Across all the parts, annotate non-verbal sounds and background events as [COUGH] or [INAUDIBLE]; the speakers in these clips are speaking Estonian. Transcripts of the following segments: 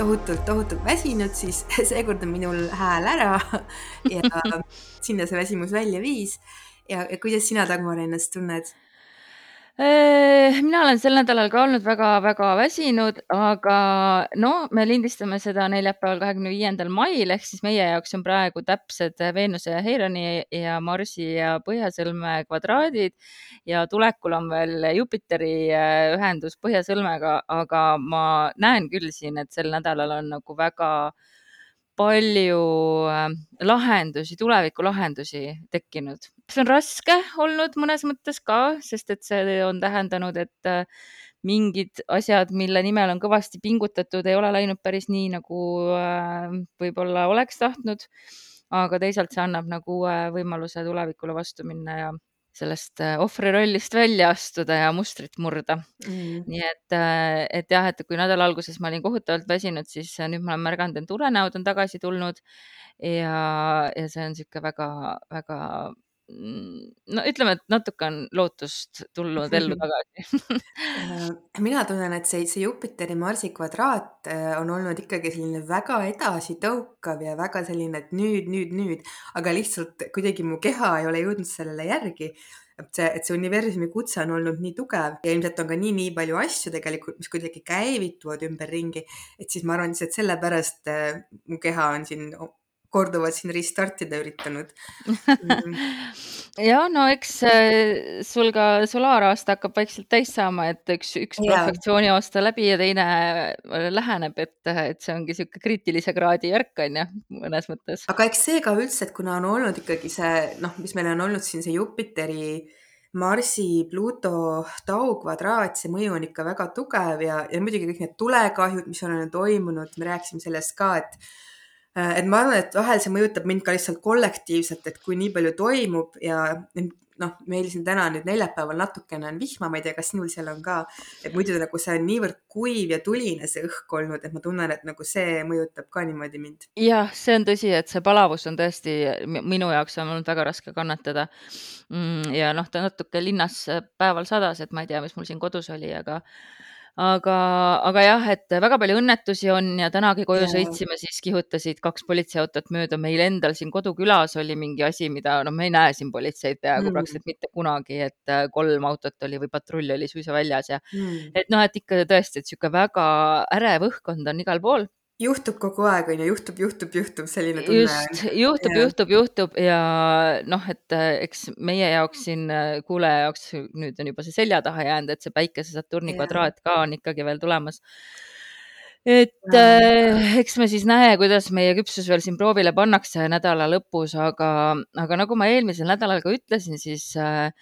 tohutult, tohutult väsinud, siis [LAUGHS] seekord on minul hääl ära [LAUGHS] ja [LAUGHS] sinna see väsimus välja viis. ja, ja kuidas sina, Dagmar, ennast tunned? Äh, mina olen sel nädalal ka olnud väga-väga väsinud, aga no me lindistame seda neljapäeval, kahekümne viiendal mail ehk siis meie jaoks on praegu täpsed Veenuse ja Heironi ja Marsi ja Põhjasõlme kvadraadid ja tulekul on veel Jupiteri äh, ühendus Põhjasõlmega, aga ma näen küll siin, et sel nädalal on nagu väga palju äh, lahendusi, tulevikulahendusi tekkinud see on raske olnud mõnes mõttes ka, sest et see on tähendanud, et äh, mingid asjad, mille nimel on kõvasti pingutatud, ei ole läinud päris nii, nagu äh, võib-olla oleks tahtnud. aga teisalt see annab nagu uue võimaluse tulevikule vastu minna ja sellest äh, ohvri rollist välja astuda ja mustrit murda. Mm.. nii et, et jah, et kui nädala alguses ma olin kohutavalt väsinud, siis nüüd ma olen märganud, et unenäod on tagasi tulnud. Ja, ja see on niisugune väga-väga no ütleme, et natuke on lootust tulnud ellu [LAUGHS] tagasi. Äh, mina tunnen, et see, see Jupiteri Marsi kvadraat äh, on olnud ikkagi selline väga edasitõukav ja väga selline, et nüüd, nüüd, nüüd, aga lihtsalt kuidagi mu keha ei ole jõudnud sellele järgi. Et see, et see universumi kutse on olnud nii tugev ja ilmselt on ka nii, nii palju asju tegelikult, mis kuidagi käivituvad ümberringi, et siis ma arvan, et sellepärast äh, mu keha on siin korduvalt siin restartida üritanud [LAUGHS] ja no eks äh, sul ka solaaraasta hakkab vaikselt täis saama, et üks, üks yeah. perfektsiooni aasta läbi ja teine äh, läheneb, et, et see ongi niisugune kriitilise kraadi järk on ju, mõnes mõttes. aga eks see ka üldse, et kuna on olnud ikkagi see noh, mis meil on olnud siin see Jupiteri Marsi, Pluto, Tau kvadraat, see mõju on ikka väga tugev ja, ja muidugi kõik need tulekahjud, mis on toimunud, me rääkisime sellest ka, et et ma arvan, et vahel see mõjutab mind ka lihtsalt kollektiivselt, et kui nii palju toimub ja noh, meil siin täna nüüd neljapäeval natukene on vihma, ma ei tea, kas sinul seal on ka, et muidu nagu see on niivõrd kuiv ja tuline see õhk olnud, et ma tunnen, et nagu see mõjutab ka niimoodi mind. jah, see on tõsi, et see palavus on tõesti minu jaoks on olnud väga raske kannatada. Mm, ja noh, ta natuke linnas päeval sadas, et ma ei tea, mis mul siin kodus oli, aga aga, aga jah, et väga palju õnnetusi on ja tänagi koju ja. sõitsime, siis kihutasid kaks politseiautot mööda. meil endal siin kodukülas oli mingi asi, mida noh, me ei näe siin politseid peaaegu mm. praktiliselt mitte kunagi, et äh, kolm autot oli või patrull oli suisa väljas ja mm. et noh, et ikka tõesti, et niisugune väga ärev õhkkond on igal pool juhtub kogu aeg, on ju, juhtub, juhtub, juhtub, selline tunne just, juhtub, juhtub, juhtub ja noh, et äh, eks meie jaoks siin, äh, kuulaja jaoks nüüd on juba see selja taha jäänud, et see päikese Saturni ja. kvadraat ka on ikkagi veel tulemas. et äh, eks me siis näe, kuidas meie küpsus veel siin proovile pannakse nädala lõpus, aga, aga nagu ma eelmisel nädalal ka ütlesin, siis äh,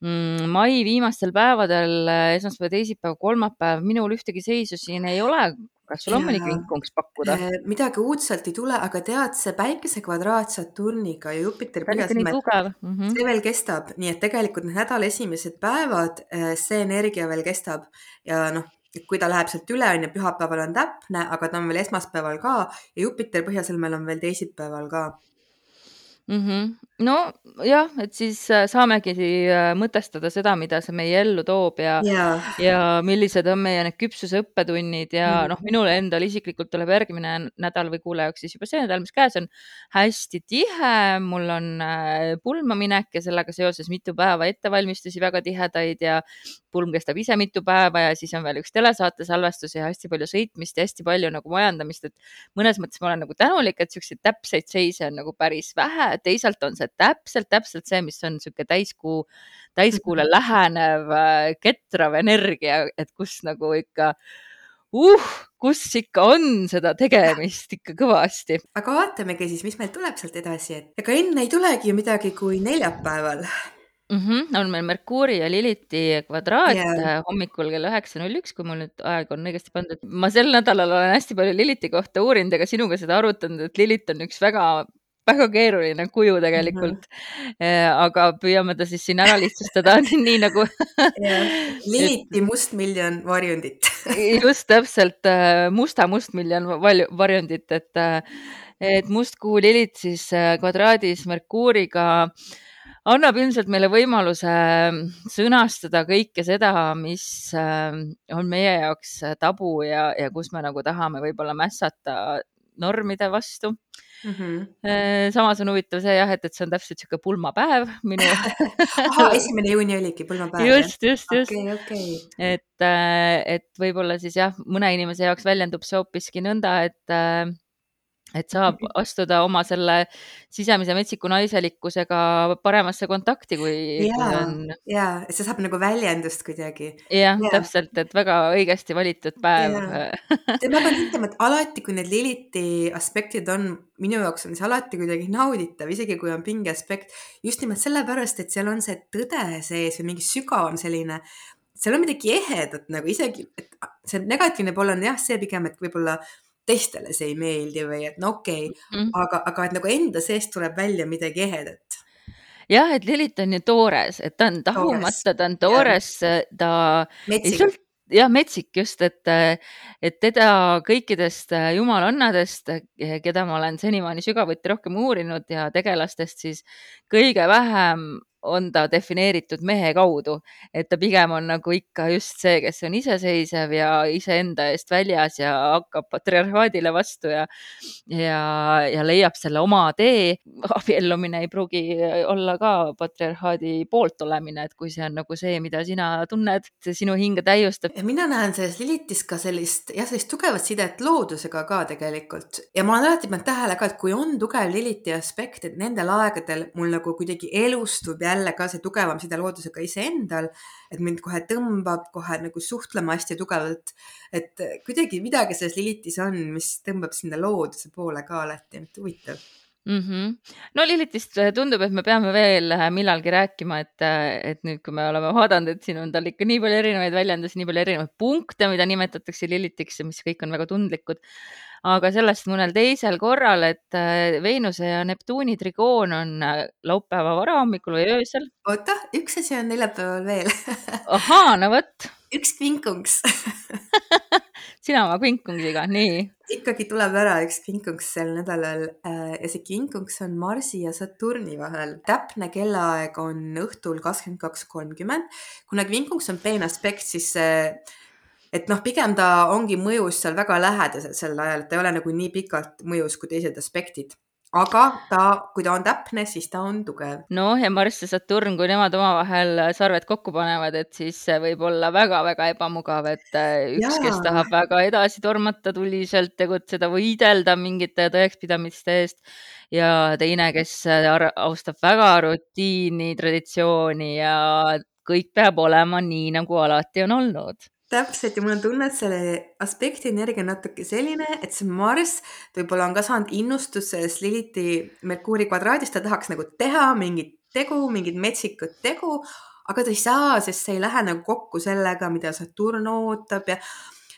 mm, mai viimastel päevadel, äh, esmaspäev, teisipäev, kolmapäev, minul ühtegi seisu siin ei ole kas sul on mõni kringkunks pakkuda? Äh, midagi uudselt ei tule, aga tead, see päikese kvadraat Saturniga ja Jupiteri põhjasõlmed, mm -hmm. see veel kestab, nii et tegelikult need nädala esimesed päevad, äh, see energia veel kestab ja noh, kui ta läheb sealt üle, on ju, pühapäeval on täpne, aga ta on veel esmaspäeval ka ja Jupiter põhjasõlmel on veel teisipäeval ka mm. -hmm. Nojah, et siis äh, saamegi äh, mõtestada seda, mida see meie ellu toob ja yeah., ja millised on meie need küpsuse õppetunnid ja mm noh, minule endale isiklikult tuleb järgmine nädal või kuulaja jaoks siis juba see nädal, mis käes on, hästi tihe. mul on äh, pulmaminek ja sellega seoses mitu päeva ettevalmistusi väga tihedaid ja pulm kestab ise mitu päeva ja siis on veel üks telesaate salvestus ja hästi palju sõitmist ja hästi palju nagu majandamist, et mõnes mõttes ma olen nagu tänulik, et siukseid täpseid seise on nagu päris vähe teisalt on see täpselt, täpselt see, mis on niisugune täiskuu, täiskuule mhm. lähenev äh, ketrav energia, et kus nagu ikka uh, kus ikka on seda tegemist ikka kõvasti. aga vaatamegi siis, mis meil tuleb sealt edasi, et ega enne ei tulegi ju midagi kui neljapäeval mm. -hmm, on meil Merkuuri ja Liliti kvadraat yeah. hommikul kell üheksa null üks, kui mul nüüd aeg on õigesti pandud. ma sel nädalal olen hästi palju Liliti kohta uurinud ja ka sinuga seda arutanud, et Lilit on üks väga väga keeruline kuju tegelikult mm. -hmm. aga püüame ta siis siin ära lihtsustada [LAUGHS] nii nagu Liliti [LAUGHS] mustmiljon varjundit [LAUGHS] just täpselt äh, musta mustmiljon varjundit, et, äh, et mustkuu Lilit siis kvadraadis Merkuuriga annab ilmselt meile võimaluse sõnastada kõike seda, mis on meie jaoks tabu ja, ja kus me nagu tahame võib-olla mässata normide vastu mm. -hmm. samas on huvitav see jah, et, et see on täpselt niisugune pulmapäev minu [LAUGHS] [LAUGHS] ahah, esimene juuni oligi pulmapäev. just, just, just okay,. Okay. et, äh, et võib-olla siis jah, mõne inimese jaoks väljendub see hoopiski nõnda, et äh, et saab [LAUGHS] astuda oma selle sisemise metsiku naiselikkusega paremasse kontakti, kui, ja, et see saab nagu väljendust kuidagi. jah ja., täpselt, et väga õigesti valitud päev. ma pean ütlema, et alati, kui need Liliti aspektid on, minu jaoks on see alati kuidagi nauditav, isegi kui on pinge aspekt, just nimelt sellepärast, et seal on see tõde sees või mingi sügavam selline seal on midagi ehedat nagu isegi, et see negatiivne pool on jah, see pigem, et võib-olla teistele see ei meeldi või et no okei okay, mm, -hmm. aga, aga et nagu enda seest tuleb välja midagi ehedat. jah, et Lilith on ju toores, et ta on tahumata, ta on toores, ta Metsik. ei sõlt-, jah, metsik just, et, et teda kõikidest jumalannadest, keda ma olen senimaani sügavuti rohkem uurinud ja tegelastest, siis kõige vähem on ta defineeritud mehe kaudu, et ta pigem on nagu ikka just see, kes on iseseisev ja iseenda eest väljas ja hakkab patriarhaadile vastu ja, ja, ja leiab selle oma tee. abiellumine ei pruugi olla ka patriarhaadi poolt olemine, et kui see on nagu see, mida sina tunned, sinu hinge täiustab. mina näen selles Lilitis ka sellist, jah, sellist tugevat sidet loodusega ka tegelikult ja ma olen alati pannud tähele ka, et kui on tugev Liliti aspekt, et nendel aegadel mul nagu kuidagi elustub jälle jälle ka see tugevam side loodusega iseendal, et mind kohe tõmbab kohe nagu suhtlema hästi tugevalt. et kuidagi midagi selles Lilitis on, mis tõmbab sinna looduse poole ka alati, et huvitav mm. -hmm. no Lilitist tundub, et me peame veel millalgi rääkima, et, et nüüd, kui me oleme vaadanud, et siin on tal ikka nii palju erinevaid väljendusi, nii palju erinevaid punkte, mida nimetatakse Lilitiks ja mis kõik on väga tundlikud aga sellest mõnel teisel korral, et äh, Veenuse ja Neptuuni trigoon on äh, laupäeva varahommikul või öösel. oota, üks asi on neljapäeval veel ahaa, no vot. üks kvinkungs [LAUGHS] sina oma kvinkungsiga, nii. ikkagi tuleb ära üks kvinkungs sel nädalal äh, ja see kvinkungs on Marsi ja Saturni vahel. täpne kellaaeg on õhtul kakskümmend kaks kolmkümmend. kuna kvinkungs on peen aspekt, siis et noh, pigem ta ongi mõjus seal väga lähedaselt sel ajal, et ta ei ole nagu nii pikalt mõjus kui teised aspektid aga ta, kui ta on täpne, siis ta on tugev. noh, ja Marss ja Saturn, kui nemad omavahel sarved kokku panevad, et siis see võib olla väga-väga ebamugav, et äh, üks, kes tahab väga edasi tormata, tuliselt tegutseda, võidelda mingite tõekspidamiste eest. Ja teine, kes äh, austab väga rutiini, traditsiooni ja kõik peab olema nii, nagu alati on olnud täpselt ja mul on tunne, et selle aspekti energia on natuke selline, et see Marss võib-olla on ka saanud innustust sellest Liliti Merkuuri kvadraadist, ta tahaks nagu teha mingit tegu, mingit metsikut tegu, aga ta ei saa, sest see ei lähe nagu kokku sellega, mida Saturn ootab ja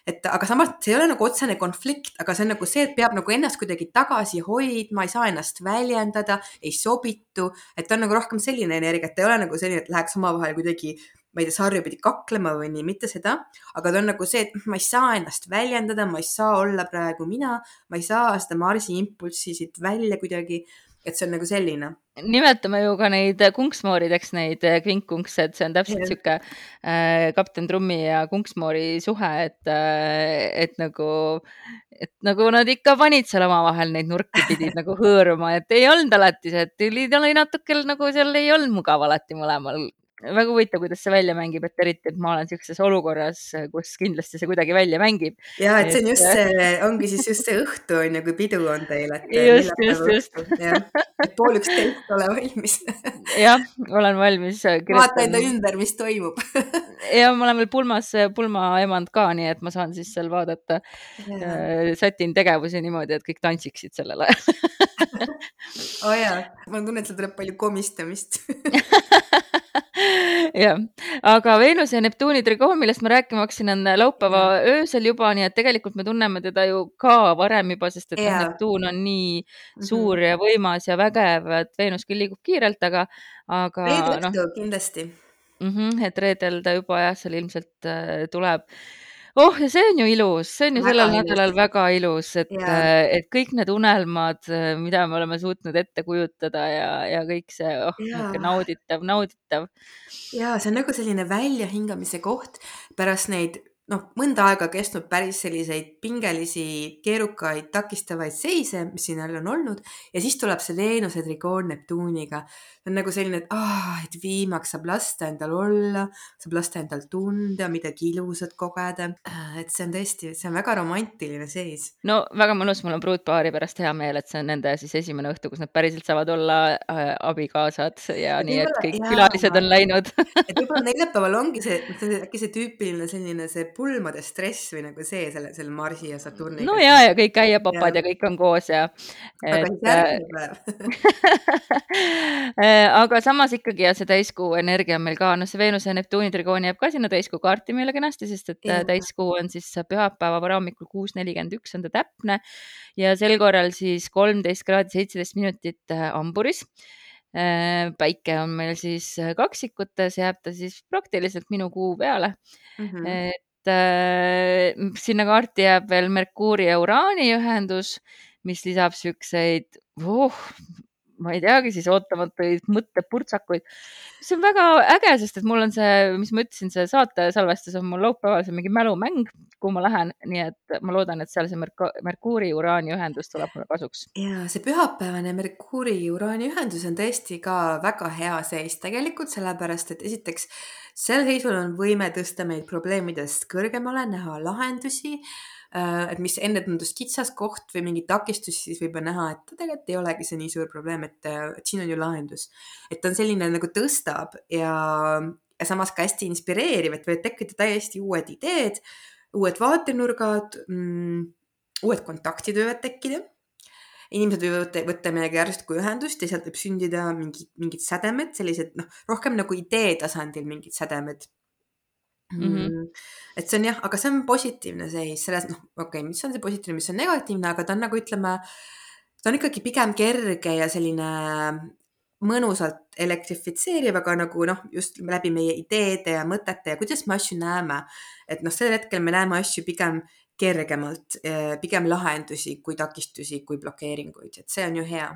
et aga samas see ei ole nagu otsene konflikt, aga see on nagu see, et peab nagu ennast kuidagi tagasi hoidma, ei saa ennast väljendada, ei sobitu, et ta on nagu rohkem selline energia, et ta ei ole nagu selline, et läheks omavahel kuidagi ma ei tea, sarjapidi kaklema või nii, mitte seda, aga ta on nagu see, et ma ei saa ennast väljendada, ma ei saa olla praegu mina, ma ei saa seda Marsi impulssi siit välja kuidagi, et see on nagu selline. nimetame ju ka neid kunksmoorideks, neid kvinkkunkse, et see on täpselt sihuke äh, kapten Trummi ja kunksmoori suhe, et äh,, et nagu, et nagu nad ikka panid seal omavahel neid nurki pidid nagu [LAUGHS] hõõruma, et ei olnud alati see, et oli, oli natuke nagu seal ei olnud mugav alati mõlemal väga huvitav, kuidas see välja mängib, et eriti, et ma olen niisuguses olukorras, kus kindlasti see kuidagi välja mängib. ja et see on just see, ongi siis just see õhtu on ju, kui pidu on teil, et. just, just, just. et pool üksteist ole valmis [LAUGHS] jah, olen valmis. vaata enda ümber, mis toimub [LAUGHS] ja ma olen veel pulmas, pulmaemand ka, nii et ma saan siis seal vaadata. Äh, sätin tegevusi niimoodi, et kõik tantsiksid sellel ajal [LAUGHS] oo oh, jaa, ma tunnen, et seal tuleb palju komistamist jah, aga Veenuse ja Neptuuni trigoon, millest ma rääkima hakkasin, on laupäeva ja. öösel juba, nii et tegelikult me tunneme teda ju ka varem juba, sest et ja. Neptuun on nii mhm. suur mm -hmm. ja võimas ja vägev, et Veenus küll liigub kiirelt, aga, aga. reede õhtu no, kindlasti mm. -hmm, et reedel ta juba jah, seal ilmselt äh, tuleb oh, ja see on ju ilus, see on ju Väga sellel ilus. nädalal väga ilus, et, Jaa. et kõik need unelmad, mida me oleme suutnud ette kujutada ja, ja kõik see, oh, niisugune nauditav, nauditav. Jaa, see on nagu selline väljahingamise koht pärast neid noh, mõnda aega kestnud päris selliseid pingelisi, keerukaid, takistavaid seise, mis siin all on olnud ja siis tuleb see Veenuse trikoon Neptuuniga. see on nagu selline, et ah, et viimaks saab lasta endal olla, saab lasta endal tunda, midagi ilusat kogeda. et see on tõesti, see on väga romantiline seis. no väga mõnus, mul on pruutpaari pärast hea meel, et see on nende siis esimene õhtu, kus nad päriselt saavad olla äh, abikaasad ja Et nii, et kõik jaa. külalised on läinud et võib-olla neljapäeval ongi see, äkki see tüüpiline selline see pulmade stress või nagu see selle, selle Marsi ja Saturniga. no ja, ja kõik äiapapad ja. Ja kõik on koos ja. järgmine päev [LAUGHS] Äh, aga samas ikkagi ja see täiskuu energia on meil ka, noh, see Veenuse ja Neptuuni trigoon jääb ka sinna täiskuu kaarti meile kenasti, sest et äh, täiskuu on siis pühapäeva varahommikul kuus nelikümmend üks on ta täpne ja sel korral siis kolmteist kraadi seitseteist minutit äh, hamburis. päike on meil siis äh, kaksikutes, jääb ta siis praktiliselt minu kuu peale mm. -hmm. Et äh, sinna kaarti jääb veel Merkuuri ja Uraani ühendus, mis lisab siukseid oh, ma ei teagi, siis ootamatuid mõttepurtsakuid, mis on väga äge, sest et mul on see, mis ma ütlesin, see saate salvestus on mul laupäeval, see on mingi mälumäng, kuhu ma lähen, nii et ma loodan, et seal see Merk Merkuuri-Uraani ühendus tuleb mulle kasuks. ja see pühapäevane Merkuuri-Uraani ühendus on tõesti ka väga hea seis tegelikult, sellepärast et esiteks sel seisul on võime tõsta meid probleemidest kõrgemale, näha lahendusi et mis enne tundus kitsaskoht või mingi takistus, siis võib näha, et tegelikult ei olegi see nii suur probleem, et, et siin on ju lahendus. et ta on selline nagu tõstab ja, ja samas ka hästi inspireeriv, et võivad tekkida täiesti uued ideed, uued vaatenurgad mm,, uued kontaktid võivad tekkida inimesed võivad võtta, meiega järsku ühendust ja sealt võib sündida mingid, mingid sädemed, sellised noh, rohkem nagu idee tasandil mingid sädemed mm. -hmm. et see on jah, aga see on positiivne seis selles, noh, okei okay,, mis on see positiivne, mis on negatiivne, aga ta on nagu ütleme, ta on ikkagi pigem kerge ja selline mõnusalt elektrifitseeriv, aga nagu noh, just läbi meie ideede ja mõtete ja kuidas me asju näeme. et noh, sel hetkel me näeme asju pigem kergemalt, pigem lahendusi kui takistusi, kui blokeeringuid, et see on ju hea.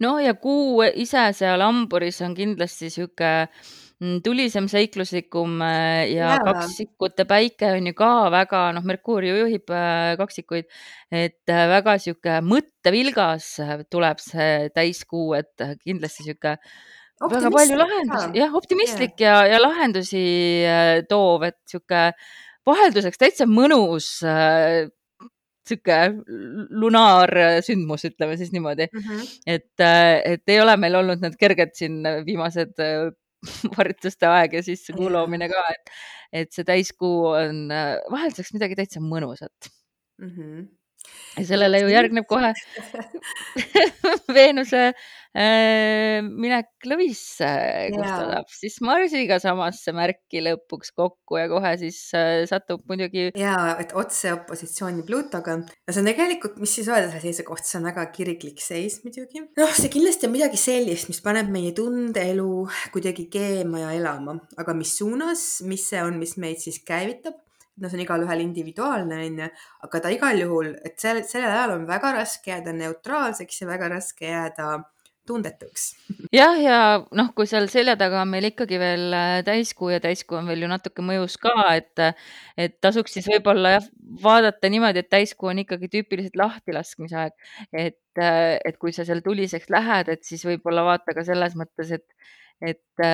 no ja kuu ise seal hamburis on kindlasti sihuke Mm, tulisem, seikluslikum äh, ja Jaa. kaksikute päike on ju ka väga, noh, Merkuur ju juhib äh, kaksikuid, et äh, väga sihuke mõttevilgas tuleb see täiskuu, et kindlasti sihuke väga palju lahendusi, jah, optimistlik ja, ja lahendusi toov, et sihuke vahelduseks täitsa mõnus sihuke lunaarsündmus, ütleme siis niimoodi mm. -hmm. et, et ei ole meil olnud need kerged siin viimased [LAUGHS] harjutuste aeg ja siis see kuu loomine ka, et, et see täiskuu on vahelduseks midagi täitsa mõnusat mm. -hmm. Ja sellele ju järgneb kohe [LAUGHS] Veenuse äh, minek lõvisse, kus ta saab siis Marsiga samasse märki lõpuks kokku ja kohe siis äh, satub muidugi. ja, et otse opositsiooni Plutoga. no see on tegelikult, mis siis öelda selle seise kohta, see on väga kirglik seis muidugi. noh, see kindlasti on midagi sellist, mis paneb meie tundeelu kuidagi keema ja elama, aga mis suunas, mis see on, mis meid siis käivitab no see on igalühel individuaalne, onju, aga ta igal juhul, et sel, sellel ajal on väga raske jääda neutraalseks ja väga raske jääda tundetuks. jah, ja noh, kui seal selja taga on meil ikkagi veel äh, täiskuu ja täiskuu on veel ju natuke mõjus ka, et, et tasuks siis võib-olla jah, vaadata niimoodi, et täiskuu on ikkagi tüüpiliselt lahtilaskmise aeg. et, äh, et kui sa seal tuliseks lähed, et siis võib-olla vaata ka selles mõttes, et, et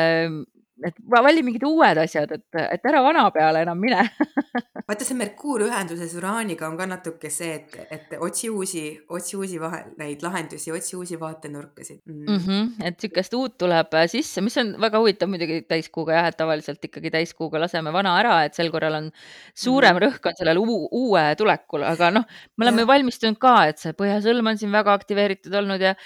et vali mingid uued asjad, et, et ära vana peale enam mine [LAUGHS] vaata, see Merkuur ühenduses Uraaniga on ka natuke see, et, et otsi uusi, otsi uusi vahe, neid lahendusi, otsi uusi vaatenurkasid mm. mm. -hmm, et sihukest uut tuleb äh, sisse, mis on väga huvitav muidugi täiskuuga jah, et tavaliselt ikkagi täiskuuga laseme vana ära, et sel korral on suurem mm -hmm. rõhk on sellel uue tulekul, aga noh, me oleme ju valmistunud ka, et see põhjasõlm on siin väga aktiveeritud olnud ja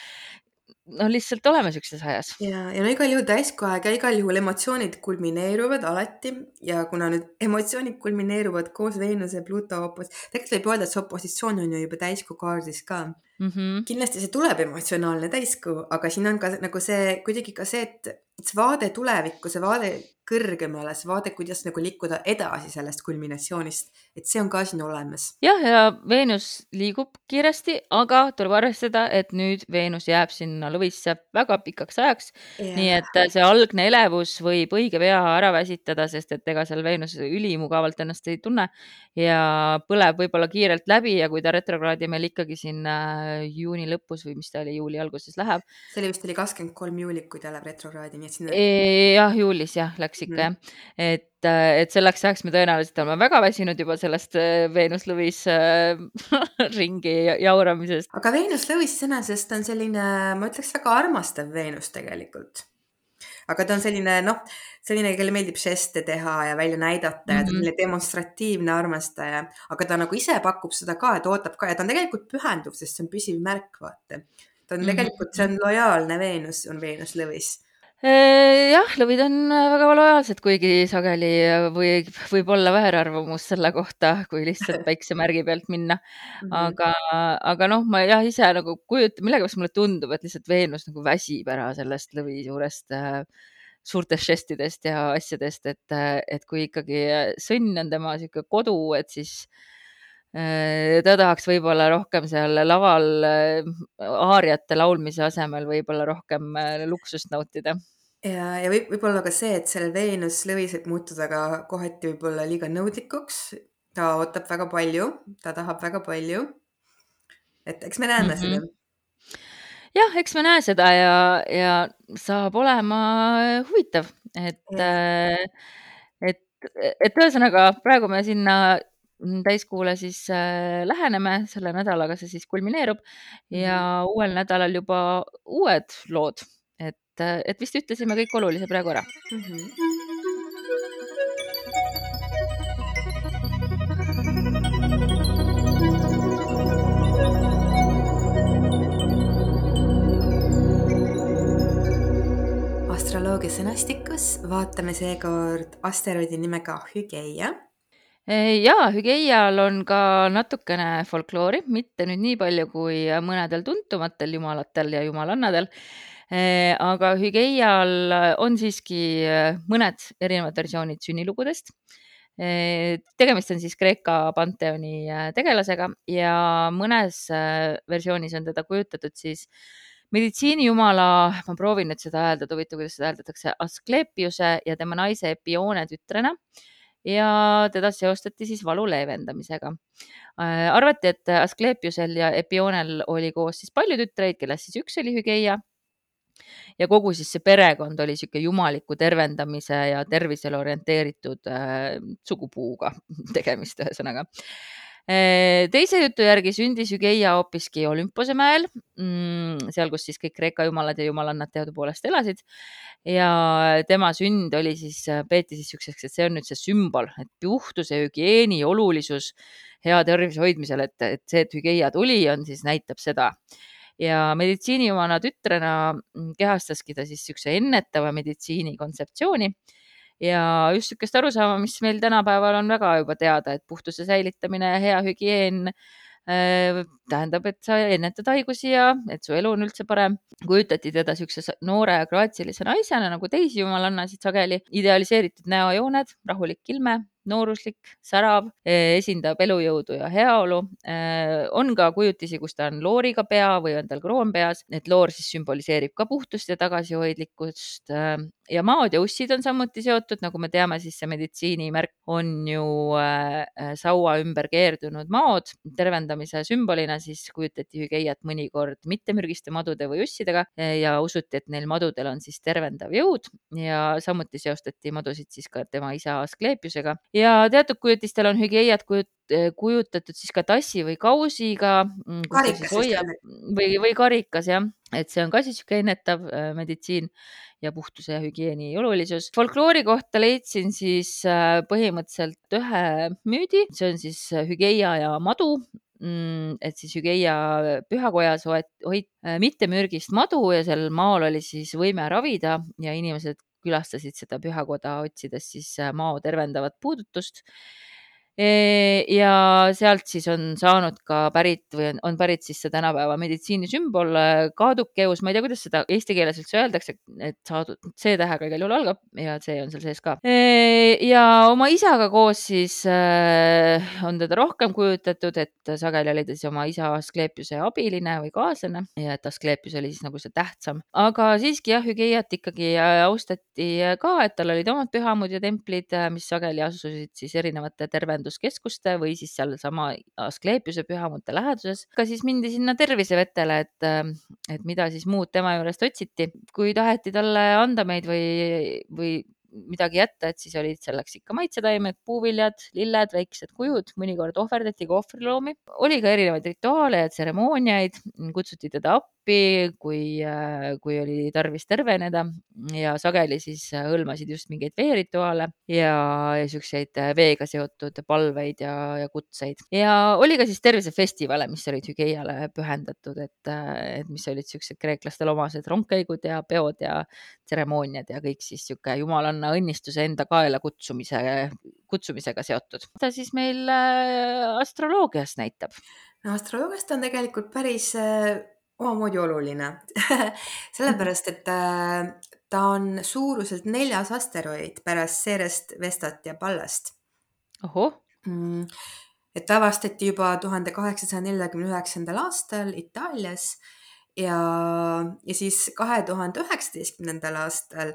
noh, lihtsalt oleme siukses ajas. ja, ja no igal juhul ja igal juhul emotsioonid kulmineeruvad alati ja kuna nüüd emotsioonid kulmineeruvad koos Veenuse ja Pluto opos-, tegelikult võib öelda, et see opositsioon on ju juba täiskuu kaardis ka mm. -hmm. kindlasti see tuleb emotsionaalne täiskuu, aga siin on ka nagu see kuidagi ka see, et see vaade tulevikku, see vaade kõrgemale, see vaade, kuidas nagu liikuda edasi sellest kulminatsioonist, et see on ka siin olemas. jah, ja Veenus liigub kiiresti, aga tuleb arvestada, et nüüd Veenus jääb sinna lõvisse väga pikaks ajaks nii et see algne elevus võib õige pea ära väsitada, sest et ega seal Veenus ülimugavalt ennast ei tunne ja põleb võib-olla kiirelt läbi ja kui ta retrokraadi meil ikkagi siin äh, juuni lõpus või mis ta oli, juuli alguses läheb. see oli vist oli kakskümmend kolm juulit, kui ta läheb retrokraadi, nii et sinna. jah, juulis jah, läks ikka mm -hmm. jah, et, äh, et selleks ajaks me tõenäoliselt oleme väga väsinud juba sellest äh, Veenus lõvis äh, [LAUGHS] ringi jauramisest. aga Veenus lõvis iseenesest on selline, ma ütleks väga armastav Veenus tegelikult aga ta on selline noh, selline, kellele meeldib žeste teha ja välja näidata ja ta on mhm. selline demonstratiivne armastaja, aga ta nagu ise pakub seda ka, et ootab ka ja ta on tegelikult pühenduv, sest see on püsiv märk, vaata. ta on mm -hmm. tegelikult, see on lojaalne Veenus, on Veenus lõvis jah, lõvid on äh, väga lojaalsed, kuigi sageli äh, võib, võib olla väärarvamus selle kohta, kui lihtsalt [LAUGHS] päiksemärgi pealt minna. -hmm. aga, aga noh, ma jah ise nagu kujutan, millegipärast mulle tundub, et lihtsalt Veenus nagu väsib ära sellest lõvi juurest äh, suurtest žestidest ja asjadest, et, et kui ikkagi sõnn on tema niisugune kodu, et siis äh, ta tahaks võib-olla rohkem seal laval aariate laulmise asemel võib-olla rohkem luksust nautida ja, ja võib, võib-olla ka see, et sellel Veenus lõvis võib muutuda ka kohati võib-olla liiga nõudlikuks. ta ootab väga palju, ta tahab väga palju. et eks me näeme mm -hmm. seda. jah, eks me näe seda ja, ja saab olema huvitav, et, äh, et, et ühesõnaga praegu me sinna täiskuule siis äh, läheneme, selle nädalaga see siis kulmineerub ja mm -hmm. uuel nädalal juba uued lood et, et vist ütlesime kõik olulise praegu ära mm. -hmm. astroloogia sõnastikus vaatame seekord asteroidi nimega Hügeia ja Hügeial on ka natukene folkloori, mitte nüüd nii palju kui mõnedel tuntumatel jumalatel ja jumalannadel Äh, aga Hügeial on siiski äh, mõned erinevad versioonid sünnilugudest. Tegemist on siis Kreeka panteoni tegelasega ja mõnes versioonis on teda kujutatud siis meditsiinijumala, ma proovin nüüd seda hääldada, huvitav, kuidas seda hääldatakse, Asklepiuse ja tema naise Epione tütrena ja teda seostati siis valu leevendamisega. arvati, et Asklepiusel ja Epionel oli koos siis palju tütreid, kellest siis üks oli Hügeia ja kogu siis see perekond oli niisugune jumaliku tervendamise ja tervisele orienteeritud äh, sugupuuga [LAUGHS] tegemist, ühesõnaga äh, teise jutu järgi sündis Hügeia hoopiski Olümpose mäel, mm, seal, kus siis kõik Kreeka jumalad ja jumalannad teadupoolest elasid. ja tema sünd oli siis, peeti siis siukseks, et see on nüüd see sümbol, et puhtuse, hügieeni olulisus hea tervise hoidmisel, et, et see, et Hügeia tuli, on siis näitab seda ja meditsiinijumala tütrena mm, kehastaski ta siis niisuguse ennetava meditsiini kontseptsiooni ja just niisugust arusaama, mis meil tänapäeval on väga juba teada, et puhtuse säilitamine ja hea hügieen äh, tähendab, et sa ennetad haigusi ja et su elu on üldse parem. kujutati teda niisuguse noore ja graatsilise naisena nagu teisi jumalannasid sageli, idealiseeritud näojooned, rahulik ilme, nooruslik, särav, eh, esindab elujõudu ja heaolu. Eh, on ka kujutisi, kus ta on looriga pea või on tal kroon peas, et loor siis sümboliseerib ka puhtust ja tagasihoidlikkust. Eh, ja maod ja ussid on samuti seotud, nagu me teame, siis see meditsiinimärk on ju saua ümber keerdunud maod. tervendamise sümbolina siis kujutati hügeiat mõnikord mittemürgiste madude või ussidega ja usuti, et neil madudel on siis tervendav jõud ja samuti seostati madusid siis ka tema isa Asklepiusega ja teatud kujutistel on hügieiat kujut, kujutatud siis ka tassi või kausiga. Mm, või, või karikas jah, et see on ka siis niisugune ennetav äh, meditsiin ja puhtuse ja hügieeni olulisus. folkloori kohta leidsin siis äh, põhimõtteliselt ühe müüdi, see on siis äh, hügeia ja madu mm, et siis Hügeia pühakojas hoiti mittemürgist madu ja seal maal oli siis võime ravida ja inimesed külastasid seda pühakoda, otsides siis äh, mao tervendavat puudutust. Ja sealt siis on saanud ka pärit või on, on pärit siis see tänapäeva meditsiinisümbol kaadukeus, ma ei tea, kuidas seda eesti keeles üldse öeldakse, et saadud C-tähega igal juhul algab ja C on seal sees ka. ja oma isaga koos siis on teda rohkem kujutatud, et sageli oli ta siis oma isa Asklepiuse abiline või kaaslane ja et Asklepius oli siis nagu see tähtsam, aga siiski jah, Hügeiat ikkagi austati ka, et tal olid omad pühamud ja templid, mis sageli asusid siis erinevate tervendus majutuskeskuste või siis sealsama Asklepiuse pühamute läheduses. ka siis mindi sinna tervisevetele, et, et mida siis muud tema juurest otsiti. kui taheti talle anda meid või, või midagi jätta, et siis olid selleks ikka maitsetaimed, puuviljad, lilled, väiksed kujud, mõnikord ohverdati ka ohvriloomi. oli ka erinevaid rituaale ja tseremooniaid, kutsuti teda appi, kui, kui oli tarvis terveneda ja sageli siis hõlmasid just mingeid veerituaale ja, ja siukseid veega seotud palveid ja, ja kutseid. ja oli ka siis tervisefestivale, mis olid Hügeiale pühendatud, et, et mis olid siuksed kreeklastele omased rongkäigud ja peod ja tseremooniad ja kõik siis sihuke jumalanna õnnistuse enda kaela kutsumise, kutsumisega seotud. ta siis meil äh, astroloogias näitab? no astroloogias ta on tegelikult päris äh, omamoodi oluline [LAUGHS] sellepärast, et äh, ta on suuruselt neljas asteroid pärast Cerest, Vestat ja Pallast. ohoh mm,. et avastati juba tuhande kaheksasaja neljakümne üheksandal aastal Itaalias ja, ja siis kahe tuhande üheksateistkümnendal aastal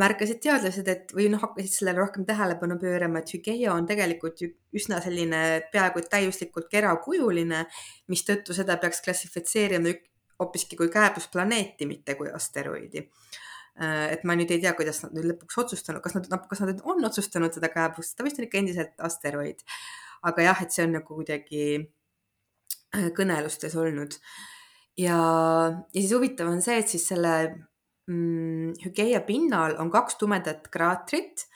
märkasid teadlased, et või noh, hakkasid sellele rohkem tähelepanu pöörama, et Hügeia on tegelikult üsna selline peaaegu täiuslikult kerakujuline, mistõttu seda peaks klassifitseerima hoopiski kui kääbusplaneeti, mitte kui asteroidi. Äh, et ma nüüd ei tea, kuidas nad nüüd lõpuks otsustanud, kas nad, kas nad on otsustanud seda kääbust, ta vist on ikka endiselt asteroid. aga jah, et see on nagu kuidagi äh, kõnelustes olnud ja, ja siis huvitav on see, et siis selle mm, Hügeia pinnal on kaks tumedat kraatrit,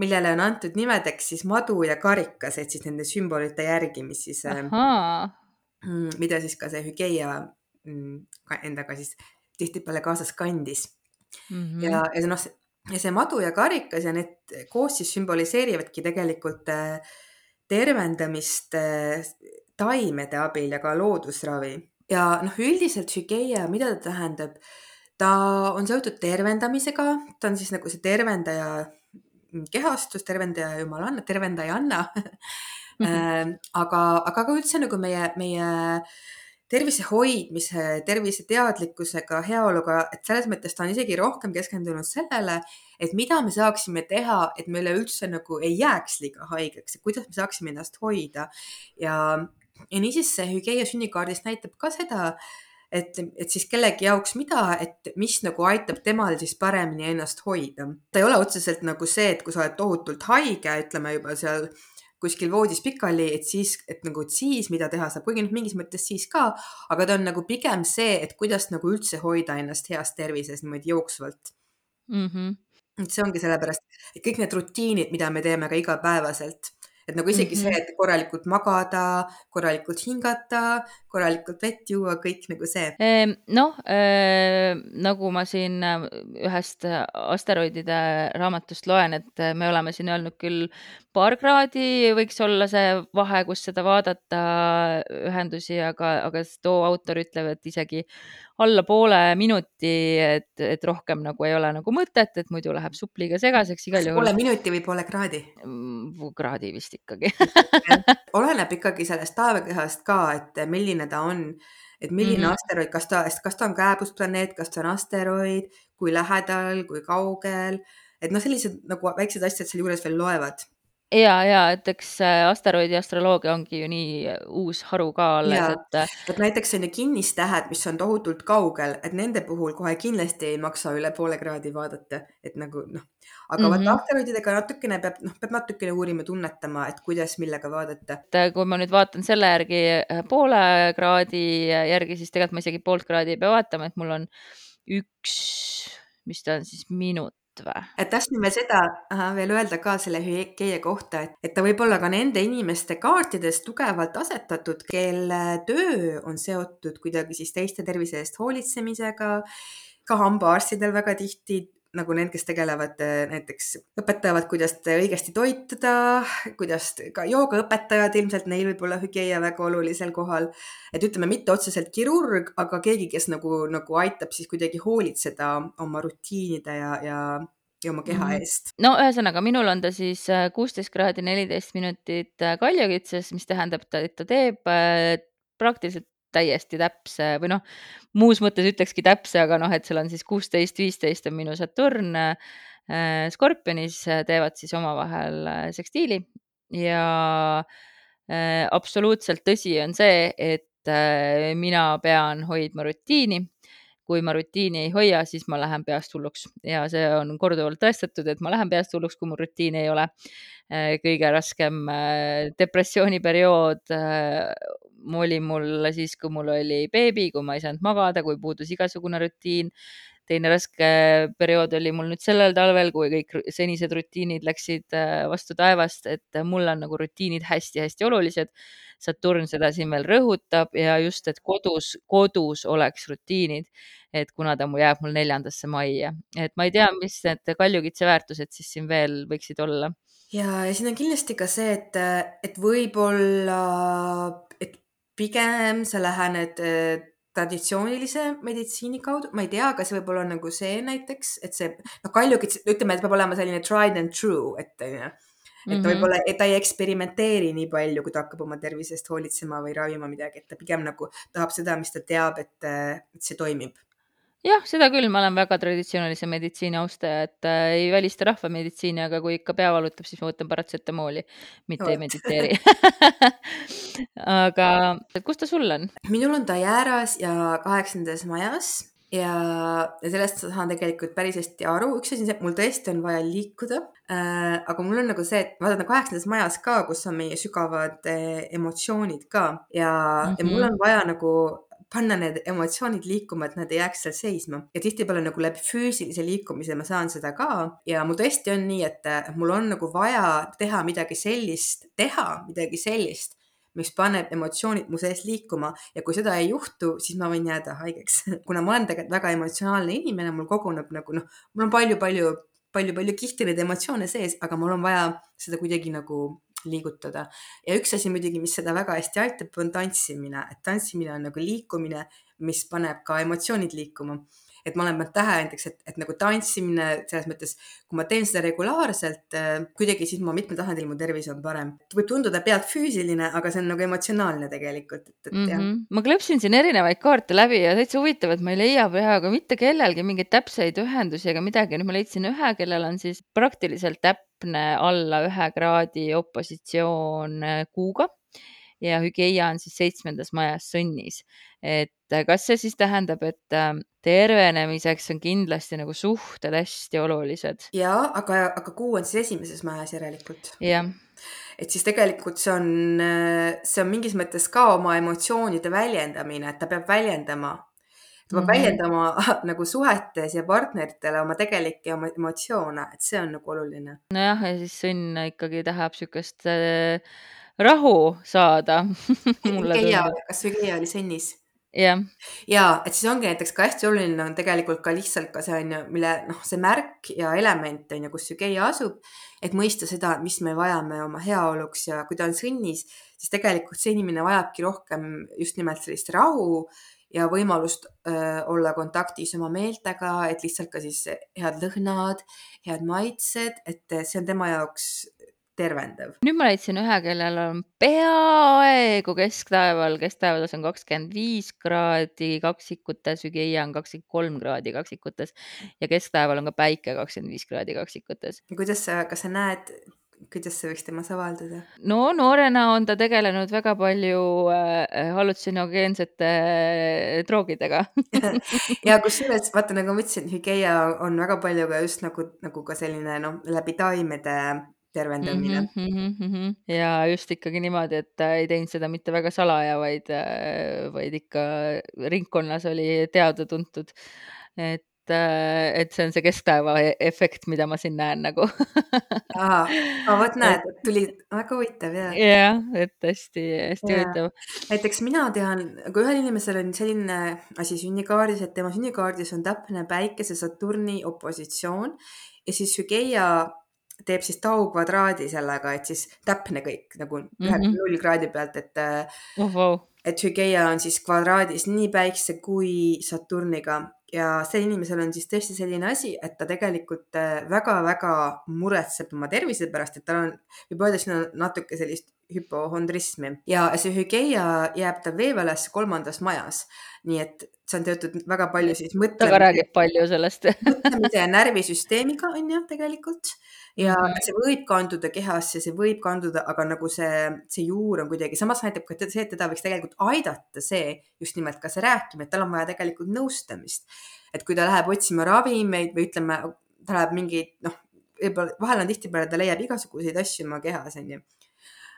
millele on antud nimedeks siis madu ja karikas, et siis nende sümbolite järgi, mis siis, mm, mida siis ka see Hügeia endaga siis tihtipeale kaasas kandis mm. -hmm. ja, ja noh, ja see madu ja karikas ja need koos siis sümboliseerivadki tegelikult äh, tervendamist äh, taimede abil ja ka loodusravi ja noh, üldiselt Shigeia, mida ta tähendab? ta on seotud tervendamisega, ta on siis nagu see tervendaja kehastus, tervendaja jumalanna, tervendajanna mm. [LAUGHS] -hmm. aga, aga ka üldse nagu meie, meie tervise hoidmise, terviseteadlikkusega, heaoluga, et selles mõttes ta on isegi rohkem keskendunud sellele, et mida me saaksime teha, et me üleüldse nagu ei jääks liiga haigeks, kuidas me saaksime ennast hoida ja ja niisiis see hügieia sünnikaardist näitab ka seda, et, et siis kellegi jaoks mida, et mis nagu aitab temal siis paremini ennast hoida. ta ei ole otseselt nagu see, et kui sa oled tohutult haige, ütleme juba seal kuskil voodis pikali, et siis, et nagu, et siis mida teha saab, kuigi noh, mingis mõttes siis ka, aga ta on nagu pigem see, et kuidas nagu üldse hoida ennast heas tervises niimoodi jooksvalt mm. -hmm. et see ongi sellepärast, et kõik need rutiinid, mida me teeme ka igapäevaselt et nagu isegi mm -hmm. see, et korralikult magada, korralikult hingata, korralikult vett juua, kõik nagu see. Ehm, noh, ehm, nagu ma siin äh, ühest asteroidide raamatust loen, et me oleme siin öelnud küll paar kraadi võiks olla see vahe, kus seda vaadata ühendusi, aga, aga too autor ütleb, et isegi alla poole minuti, et, et rohkem nagu ei ole nagu mõtet, et muidu läheb supp liiga segaseks igal juhul. poole minuti või poole kraadi? Mm, kraadi vist ikkagi [LAUGHS] oleneb ikkagi sellest taevakehast ka, et milline ta on, et milline mm -hmm. asteroid, kas ta, kas ta on kääbusplaneet, kas ta on asteroid, kui lähedal, kui kaugel, et noh, sellised nagu väiksed asjad sealjuures veel loevad ja, ja et eks asteroidi astroloogia ongi ju nii äh, uus haru ka alles, et. Äh, et näiteks on ju kinnistähed, mis on tohutult kaugel, et nende puhul kohe kindlasti ei maksa üle poole kraadi vaadata, et nagu noh, aga mm -hmm. vaata asteroididega natukene peab, noh, peab natukene uurima, tunnetama, et kuidas, millega vaadata. et äh, kui ma nüüd vaatan selle järgi poole kraadi järgi, siis tegelikult ma isegi poolt kraadi ei pea vaatama, et mul on üks, mis ta on siis minut või? et tahtsin veel seda aha, veel öelda ka selle hügieia kohta, et, et ta võib olla ka nende inimeste kaartides tugevalt asetatud, kelle töö on seotud kuidagi siis teiste tervise eest hoolitsemisega. ka hambaarstidel väga tihti nagu need, kes tegelevad näiteks, õpetavad, kuidas õigesti toituda, kuidas ka joogaõpetajad, ilmselt neil võib olla hügieia väga olulisel kohal. et ütleme, mitte otseselt kirurg, aga keegi, kes nagu, nagu aitab siis kuidagi hoolitseda oma rutiinide ja, ja ja oma keha Mhm. eest. no ühesõnaga, minul on ta siis äh, kuusteist kraadi neliteist minutit äh, kaljukitses, mis tähendab, et ta teeb äh, praktiliselt täiesti täpse või noh, muus mõttes ütlekski täpse, aga noh, et seal on siis kuusteist, viisteist on minu Saturn äh, Skorpionis, teevad siis omavahel sekstiili. Ja äh, absoluutselt tõsi on see, et äh, mina pean hoidma rutiini. Kui ma rutiini ei hoia, siis ma lähen peast hulluks. Ja see on korduvalt tõestatud, et ma lähen peast hulluks, kui mul rutiini ei ole. kõige raskem depressiooniperiood oli mul siis, kui mul oli beebi, kui ma ei saanud magada, kui puudus igasugune rutiin. teine raske periood oli mul nüüd sellel talvel, kui kõik senised rutiinid läksid vastu taevast, et mul on nagu rutiinid hästi-hästi olulised Saturn seda siin veel rõhutab ja just, et kodus, kodus oleks rutiinid, et kuna ta mu jääb mul neljandasse majja, et ma ei tea, mis need kaljukitse väärtused siis siin veel võiksid olla. ja, ja siin on kindlasti ka see, et, et võib-olla, pigem sa lähened traditsioonilise meditsiini kaudu, ma ei tea, kas võib-olla on nagu see näiteks, et see, noh, kaljukits, ütleme, et peab olema selline tried and true, et onju et ta mm -hmm. võib-olla, ta ei eksperimenteeri nii palju, kui ta hakkab oma tervisest hoolitsema või ravima midagi, et ta pigem nagu tahab seda, mis ta teab, et, et see toimib jah, seda küll, ma olen väga traditsioonilise meditsiini austaja, et äh, ei välista rahvameditsiini, aga kui ikka pea valutab, siis ma võtan paratsetamooli, mitte Oot. ei mediteeri [LAUGHS] aga kus ta sul on? minul on ta Jääras ja kaheksandas majas ja, ja sellest saan tegelikult päris hästi aru, üks asi on see, et mul tõesti on vaja liikuda äh,. aga mul on nagu see, et ma vaatan kaheksandas majas ka, kus on meie sügavad äh, emotsioonid ka ja mm, -hmm. ja mul mhm. on vaja nagu panna need emotsioonid liikuma, et nad ei jääks seal seisma. Ja tihtipeale nagu läbi füüsilise liikumise ma saan seda ka. Ja mul tõesti on nii, et mul on nagu vaja teha midagi sellist, teha midagi sellist mis paneb emotsioonid mu sees liikuma. Ja kui seda ei juhtu, siis ma võin jääda haigeks. [LAUGHS] Kuna ma olen tegelikult väga emotsionaalne inimene, mul koguneb nagu noh, mul on palju-palju, palju-palju kihti neid emotsioone sees, aga mul on vaja seda kuidagi nagu liigutada. ja üks asi muidugi, mis seda väga hästi aitab, on tantsimine, et tantsimine on nagu liikumine, mis paneb ka emotsioonid liikuma et ma olen pannud tähele näiteks, et, et nagu tantsimine selles mõttes, kui ma teen seda regulaarselt äh, kuidagi, siis ma mitmel tasandil mu tervis on parem. võib tunduda pealt füüsiline, aga see on nagu emotsionaalne tegelikult, et, et mm -hmm. jah. Mhm. ma klõpsin siin erinevaid kaarte läbi ja täitsa huvitav, et ma ei leia peaaegu mitte kellelgi mingeid täpseid ühendusi ega midagi. nüüd ma leidsin ühe, kellel on siis praktiliselt täpne alla ühe kraadi opositsioon äh, kuuga ja hügieia on siis seitsmendas majas Sõnnis. et äh, kas see siis tähendab, et ähm, tervenemiseks on kindlasti nagu suhted hästi olulised? ja, aga, aga kuu on siis esimeses majas järelikult. jah et siis tegelikult see on, äh, see on mingis mõttes ka oma emotsioonide väljendamine, et ta peab väljendama ta peab mm -hmm. väljendama [LAUGHS] nagu suhetes ja partneritele oma tegelikke oma emotsioone, et see on nagu oluline. nojah, ja siis õnn ikkagi tahab niisugust äh, rahu saada [LAUGHS] kas Hügeia oli sennis? jah. ja et siis ongi näiteks ka hästi oluline on tegelikult ka lihtsalt ka see on ju, mille noh, see märk ja element on ju, kus Hügeia asub, et mõista seda, mis me vajame oma heaoluks ja kui ta on sõnnis, siis tegelikult see inimene vajabki rohkem just nimelt sellist rahu ja võimalust öö, olla kontaktis oma meeltega, et lihtsalt ka siis head lõhnad, head maitsed, et see on tema jaoks tervendav. nüüd ma leidsin ühe, kellel on peaaegu kesktaeval, kesktaevas on kakskümmend viis kraadi kaksikutes, Hügeia on kakskümmend kolm kraadi kaksikutes ja kesktaeval on ka päike kakskümmend viis kraadi kaksikutes. kuidas sa, kas sa näed, kuidas see võiks temas avaldada? no noorena on ta tegelenud väga palju äh, hallutsionogeensete äh, droogidega [LAUGHS] ja kusjuures vaata, nagu ma ütlesin, hügeia on väga palju ka just nagu, nagu ka selline noh, läbi taimede tervendamine mm. -hmm, mm -hmm. ja just ikkagi niimoodi, et ta ei teinud seda mitte väga salaja, vaid, vaid ikka ringkonnas oli teada-tuntud. et et see on see keskpäeva e-, efekt, mida ma siin näen nagu aa, vot [LAUGHS] näed, tuli väga huvitav ja. jah, et hästi-hästi huvitav. näiteks mina tean, kui ühel inimesel on selline asi sünnikaardis, et tema sünnikaardis on täpne päikese Saturni opositsioon ja siis Hügeia teeb siis taukvadraadi sellega, et siis täpne kõik nagu ühe mm -hmm. null kraadi pealt, et oh,. Wow. et Hügeia on siis kvadraadis nii päikse kui Saturniga ja sel inimesel on siis tõesti selline asi, et ta tegelikult väga-väga muretseb oma tervise pärast, et tal on, võib öelda, siin on natuke sellist hüpohondrismi ja see Hügeia jääb tal veeväles kolmandas majas. nii et see on teatud väga palju siis mõtlemise. ta räägib palju sellest mõtlemise ja närvisüsteemiga on ju tegelikult ja -hmm. see võib kanduda kehasse, see võib kanduda, aga nagu see, see juur on kuidagi, samas näitab ka see, et teda võiks tegelikult aidata see just nimelt ka see rääkimine, et tal on vaja tegelikult nõustamist. et kui ta läheb otsima ravimeid või ütleme, ta läheb mingeid noh, võib-olla vahel on tihtipeale, ta leiab igasuguseid asju oma kehas, onju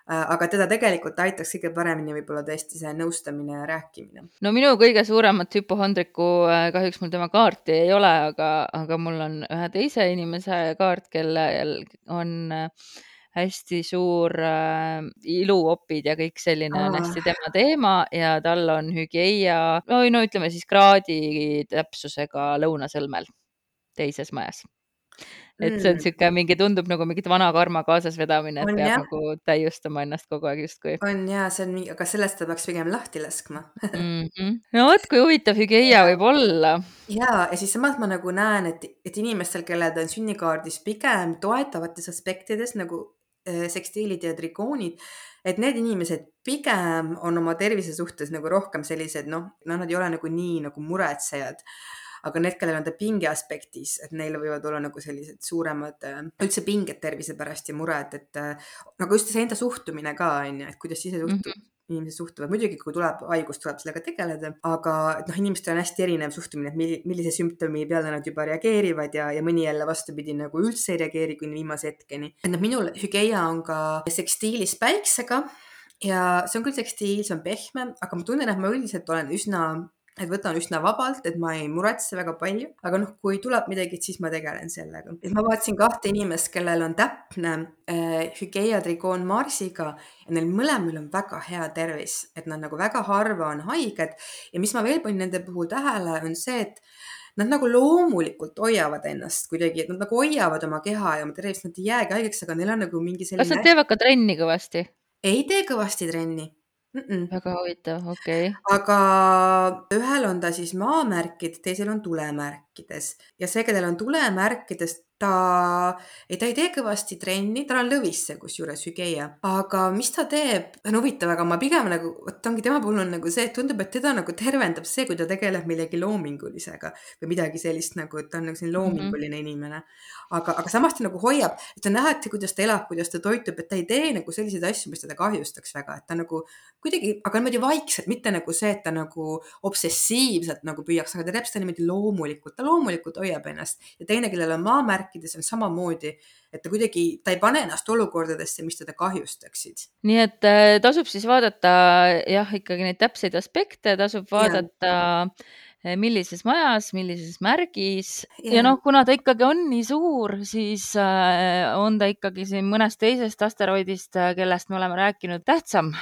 aga teda tegelikult aitaks kõige paremini võib-olla tõesti see nõustamine ja rääkimine. no minu kõige suuremat hüpohondriku, äh, kahjuks mul tema kaarti ei ole, aga, aga mul on ühe teise inimese kaart, kellel on äh, hästi suur äh, iluopid ja kõik selline Aa. on hästi tema teema ja tal on hügieia, no, no ütleme siis kraadi täpsusega lõunasõlmel teises majas et see on mm. sihuke mingi, tundub nagu mingit vana karma kaasasvedamine, et on, peab jah. nagu täiustama ennast kogu aeg justkui. on ja see on nii, aga sellest ta peaks pigem lahti laskma mm. -hmm. no vot, kui huvitav hügieia võib olla. ja, ja siis samas ma nagu näen, et, et inimestel, kellel on sünnikaardis pigem toetavates aspektides nagu äh, sekstiilid ja trikoonid, et need inimesed pigem on oma tervise suhtes nagu rohkem sellised noh, noh, nad ei ole nagu nii nagu muretsejad aga need, kellel on ta pinge aspektis, et neil võivad olla nagu sellised suuremad äh, üldse pinged tervise pärast ja mured, et äh, nagu just see enda suhtumine ka on ju, et kuidas ise suhtub mm. -hmm inimesed suhtuvad, muidugi kui tuleb haigus, tuleb sellega tegeleda, aga noh, inimestel on hästi erinev suhtumine, et millise sümptomi peale nad juba reageerivad ja, ja mõni jälle vastupidi nagu üldse ei reageeri kuni viimase hetkeni. et noh, minul hügeia on ka sekstiilis päiksega ja see on küll sekstiil, see on pehme, aga ma tunnen, et ma üldiselt olen üsna et võtan üsna vabalt, et ma ei muretse väga palju, aga noh, kui tuleb midagi, siis ma tegelen sellega. et ma vaatasin kahte inimest, kellel on täpne äh, hügeia trigoon Marsiga ja neil mõlemal on väga hea tervis, et nad nagu väga harva on haiged ja mis ma veel panin nende puhul tähele, on see, et nad nagu loomulikult hoiavad ennast kuidagi, et nad nagu hoiavad oma keha ja oma tervist, nad ei jäägi haigeks, aga neil on nagu mingi selline. kas nad teevad ka trenni kõvasti? ei tee kõvasti trenni mm. -mm. väga huvitav, okei okay.. aga ühel on ta siis maamärkid, teisel on tulemärkides ja see, kellel on tulemärkides, ta, ei, ta ei tee kõvasti trenni, tal on lõvisse kusjuures hügeia, aga mis ta teeb, see on huvitav, aga ma pigem nagu, vot ongi tema puhul on nagu see, et tundub, et teda nagu tervendab see, kui ta tegeleb millegi loomingulisega või midagi sellist nagu, et ta on nagu selline mhm. loominguline mm -hmm. inimene. aga, aga samas ta nagu hoiab, et on näha, et kuidas ta elab, kuidas ta toitub, et ta ei tee nagu selliseid asju, mis teda kahjustaks väga, et ta nagu kuidagi, aga niimoodi vaikselt, mitte nagu see, et ta nagu obsessiivselt nagu püüaks, aga ta teeb seda niimoodi loomulikult, ta loomulikult hoiab ennast. Ja teine, kellel on maamärk, rääkides on samamoodi, et ta kuidagi, ta ei pane ennast olukordadesse, mis teda kahjustaksid. nii et äh, tasub siis vaadata jah, ikkagi neid täpseid aspekte, tasub vaadata ja äh, millises majas, millises märgis. Ja, ja noh, kuna ta ikkagi on nii suur, siis äh, on ta ikkagi siin mõnest teisest asteroidist, kellest me oleme rääkinud, tähtsam,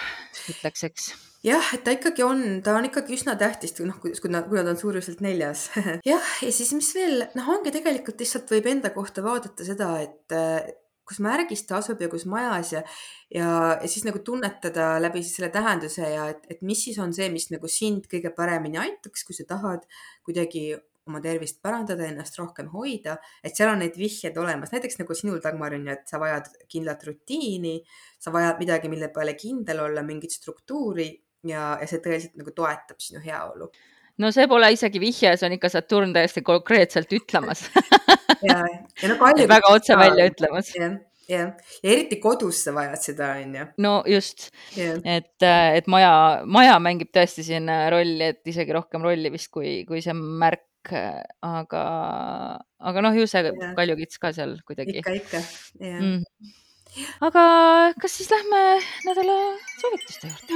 ütleks, eks jah, et ta ikkagi on, ta on ikkagi üsna tähtis, noh, kui, kui nad, kui nad on suuruselt neljas. [LAUGHS] Jah, ja siis mis veel, noh, ongi tegelikult lihtsalt võib enda kohta vaadata seda, et äh, kus märgis ta asub ja kus majas ja, ja, ja siis nagu tunnetada läbi siis selle tähenduse ja et, et mis siis on see, mis nagu sind kõige paremini aitaks, kui sa tahad kuidagi oma tervist parandada, ennast rohkem hoida, et seal on neid vihjeid olemas, näiteks nagu sinul, Dagmar, on ju, et sa vajad kindlat rutiini, sa vajad midagi, mille peale kindel olla, mingit struktuuri ja, ja see tõeliselt nagu toetab sinu heaolu. no see pole isegi vihje, see on ikka Saturn täiesti konkreetselt ütlemas [LAUGHS] ja, ja no palju. väga otse välja ütlemas. jah, jah, ja eriti kodus sa vajad seda, onju. no just et, et maja, maja mängib tõesti siin rolli, et isegi rohkem rolli vist kui, kui see märk aga, aga noh, ju see kaljukits ka seal kuidagi. ikka, ikka, jah mm aga kas siis lähme nädala soovituste juurde?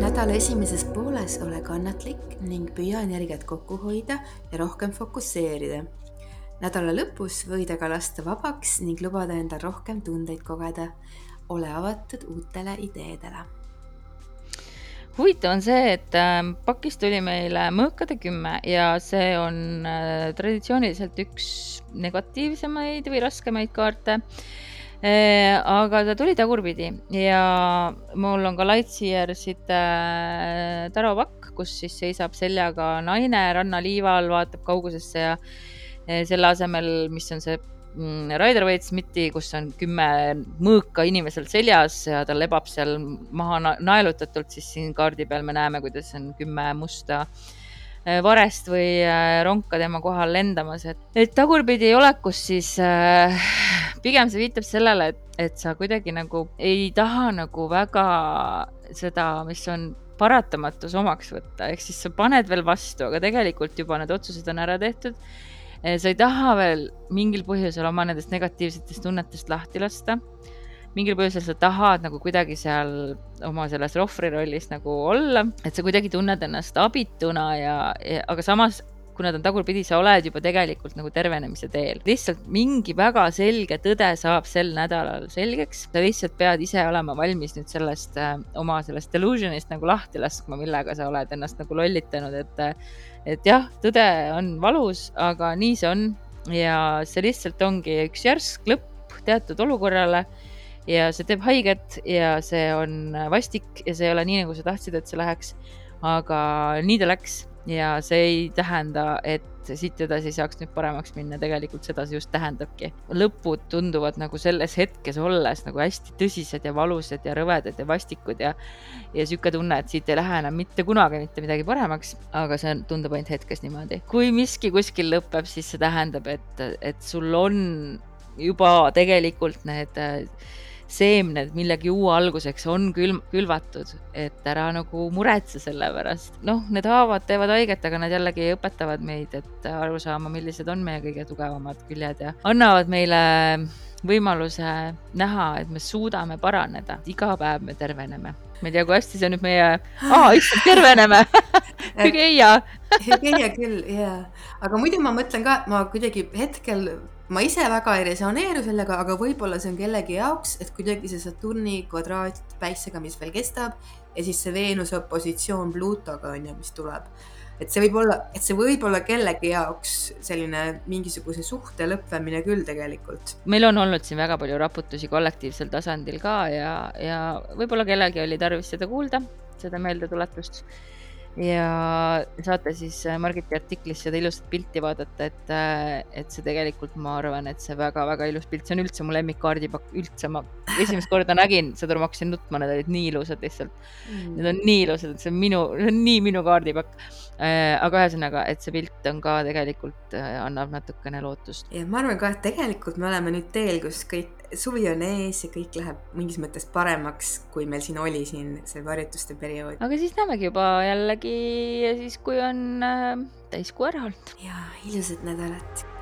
nädala esimeses pooles ole kannatlik ning püüa energiat kokku hoida ja rohkem fokusseerida. nädala lõpus võid aga lasta vabaks ning lubada endal rohkem tundeid kogeda. ole avatud uutele ideedele huvitav on see, et ähm, pakis tuli meile mõõkade kümme ja see on äh, traditsiooniliselt üks negatiivsemaid või raskemaid kaarte. Äh, aga ta tuli tagurpidi ja mul on ka Lightyearside äh, taropakk, kus siis seisab seljaga naine rannaliival, vaatab kaugusesse ja selle asemel, mis on see mm, Rider-Waite Smithi, kus on kümme mõõka inimesel seljas ja ta lebab seal maha naelutatult, siis siin kaardi peal me näeme, kuidas on kümme musta Äh, varest või äh, ronka tema kohal lendamas, et, et tagurpidi olekus siis äh, pigem see viitab sellele, et, et sa kuidagi nagu ei taha nagu väga seda, mis on paratamatus omaks võtta, ehk siis sa paned veel vastu, aga tegelikult juba need otsused on ära tehtud. Sa ei taha veel mingil põhjusel oma nendest negatiivsetest tunnetest lahti lasta mingil põhjusel sa tahad nagu kuidagi seal oma selles rohvri rollis nagu olla, et sa kuidagi tunned ennast abituna ja, ja, aga samas kuna ta on tagurpidi, sa oled juba tegelikult nagu tervenemise teel. lihtsalt mingi väga selge tõde saab sel nädalal selgeks. sa lihtsalt pead ise olema valmis nüüd sellest äh, oma sellest delusion'ist nagu lahti laskma, millega sa oled ennast nagu lollitanud, et, et jah, tõde on valus, aga nii see on ja see lihtsalt ongi üks järsk lõpp teatud olukorrale ja see teeb haiget ja see on vastik ja see ei ole nii, nagu sa tahtsid, et see läheks. aga nii ta läks ja see ei tähenda, et siit edasi saaks nüüd paremaks minna, tegelikult seda see just tähendabki. lõpud tunduvad nagu selles hetkes olles nagu hästi tõsised ja valusad ja rõvedad ja vastikud ja, ja sihuke tunne, et siit ei lähe enam mitte kunagi mitte midagi paremaks, aga see on, tundub ainult hetkes niimoodi. kui miski kuskil lõpeb, siis see tähendab, et, et sul on juba tegelikult need äh, seemned millegi uue alguseks on külm, külvatud, et ära nagu muretse selle pärast. noh, need haavad teevad haiget, aga nad jällegi õpetavad meid, et aru saama, millised on meie kõige tugevamad küljed ja annavad meile võimaluse näha, et me suudame paraneda, iga päev me terveneme. ma ei tea, kui hästi see nüüd meie, [GASPS] aa, issand, terveneme [LAUGHS] hügeia hügeia küll, jaa. aga muidu ma mõtlen ka, ma kuidagi hetkel ma ise väga ei resoneeru sellega, aga võib-olla see on kellegi jaoks, et kuidagi see Saturni kvadraat päissega, mis veel kestab ja siis see Veenuse opositsioon Pluutoga on ju, mis tuleb. et see võib olla, et see võib olla kellegi jaoks selline mingisuguse suhte lõppemine küll tegelikult. meil on olnud siin väga palju raputusi kollektiivsel tasandil ka ja, ja võib-olla kellelgi oli tarvis seda kuulda, seda meeldetuletust ja saate siis äh, Margiti artiklis seda ilusat pilti vaadata, et, äh, et see tegelikult, ma arvan, et see väga-väga ilus pilt, see on üldse mu lemmikkaardipakk, üldse ma esimest korda nägin seda, ma hakkasin nutma, need olid nii ilusad lihtsalt mm.. Need on nii ilusad, et see on minu, see on nii minu kaardipakk. Äh, aga ühesõnaga, et see pilt on ka tegelikult, annab natukene lootust. ja ma arvan ka, et tegelikult me oleme nüüd teel, kus kõik suvi on ees ja kõik läheb mingis mõttes paremaks, kui meil siin oli siin see varjutuste periood. aga siis näemegi juba jällegi siis, kui on äh, täiskuu ära olnud. ja ilusat nädalat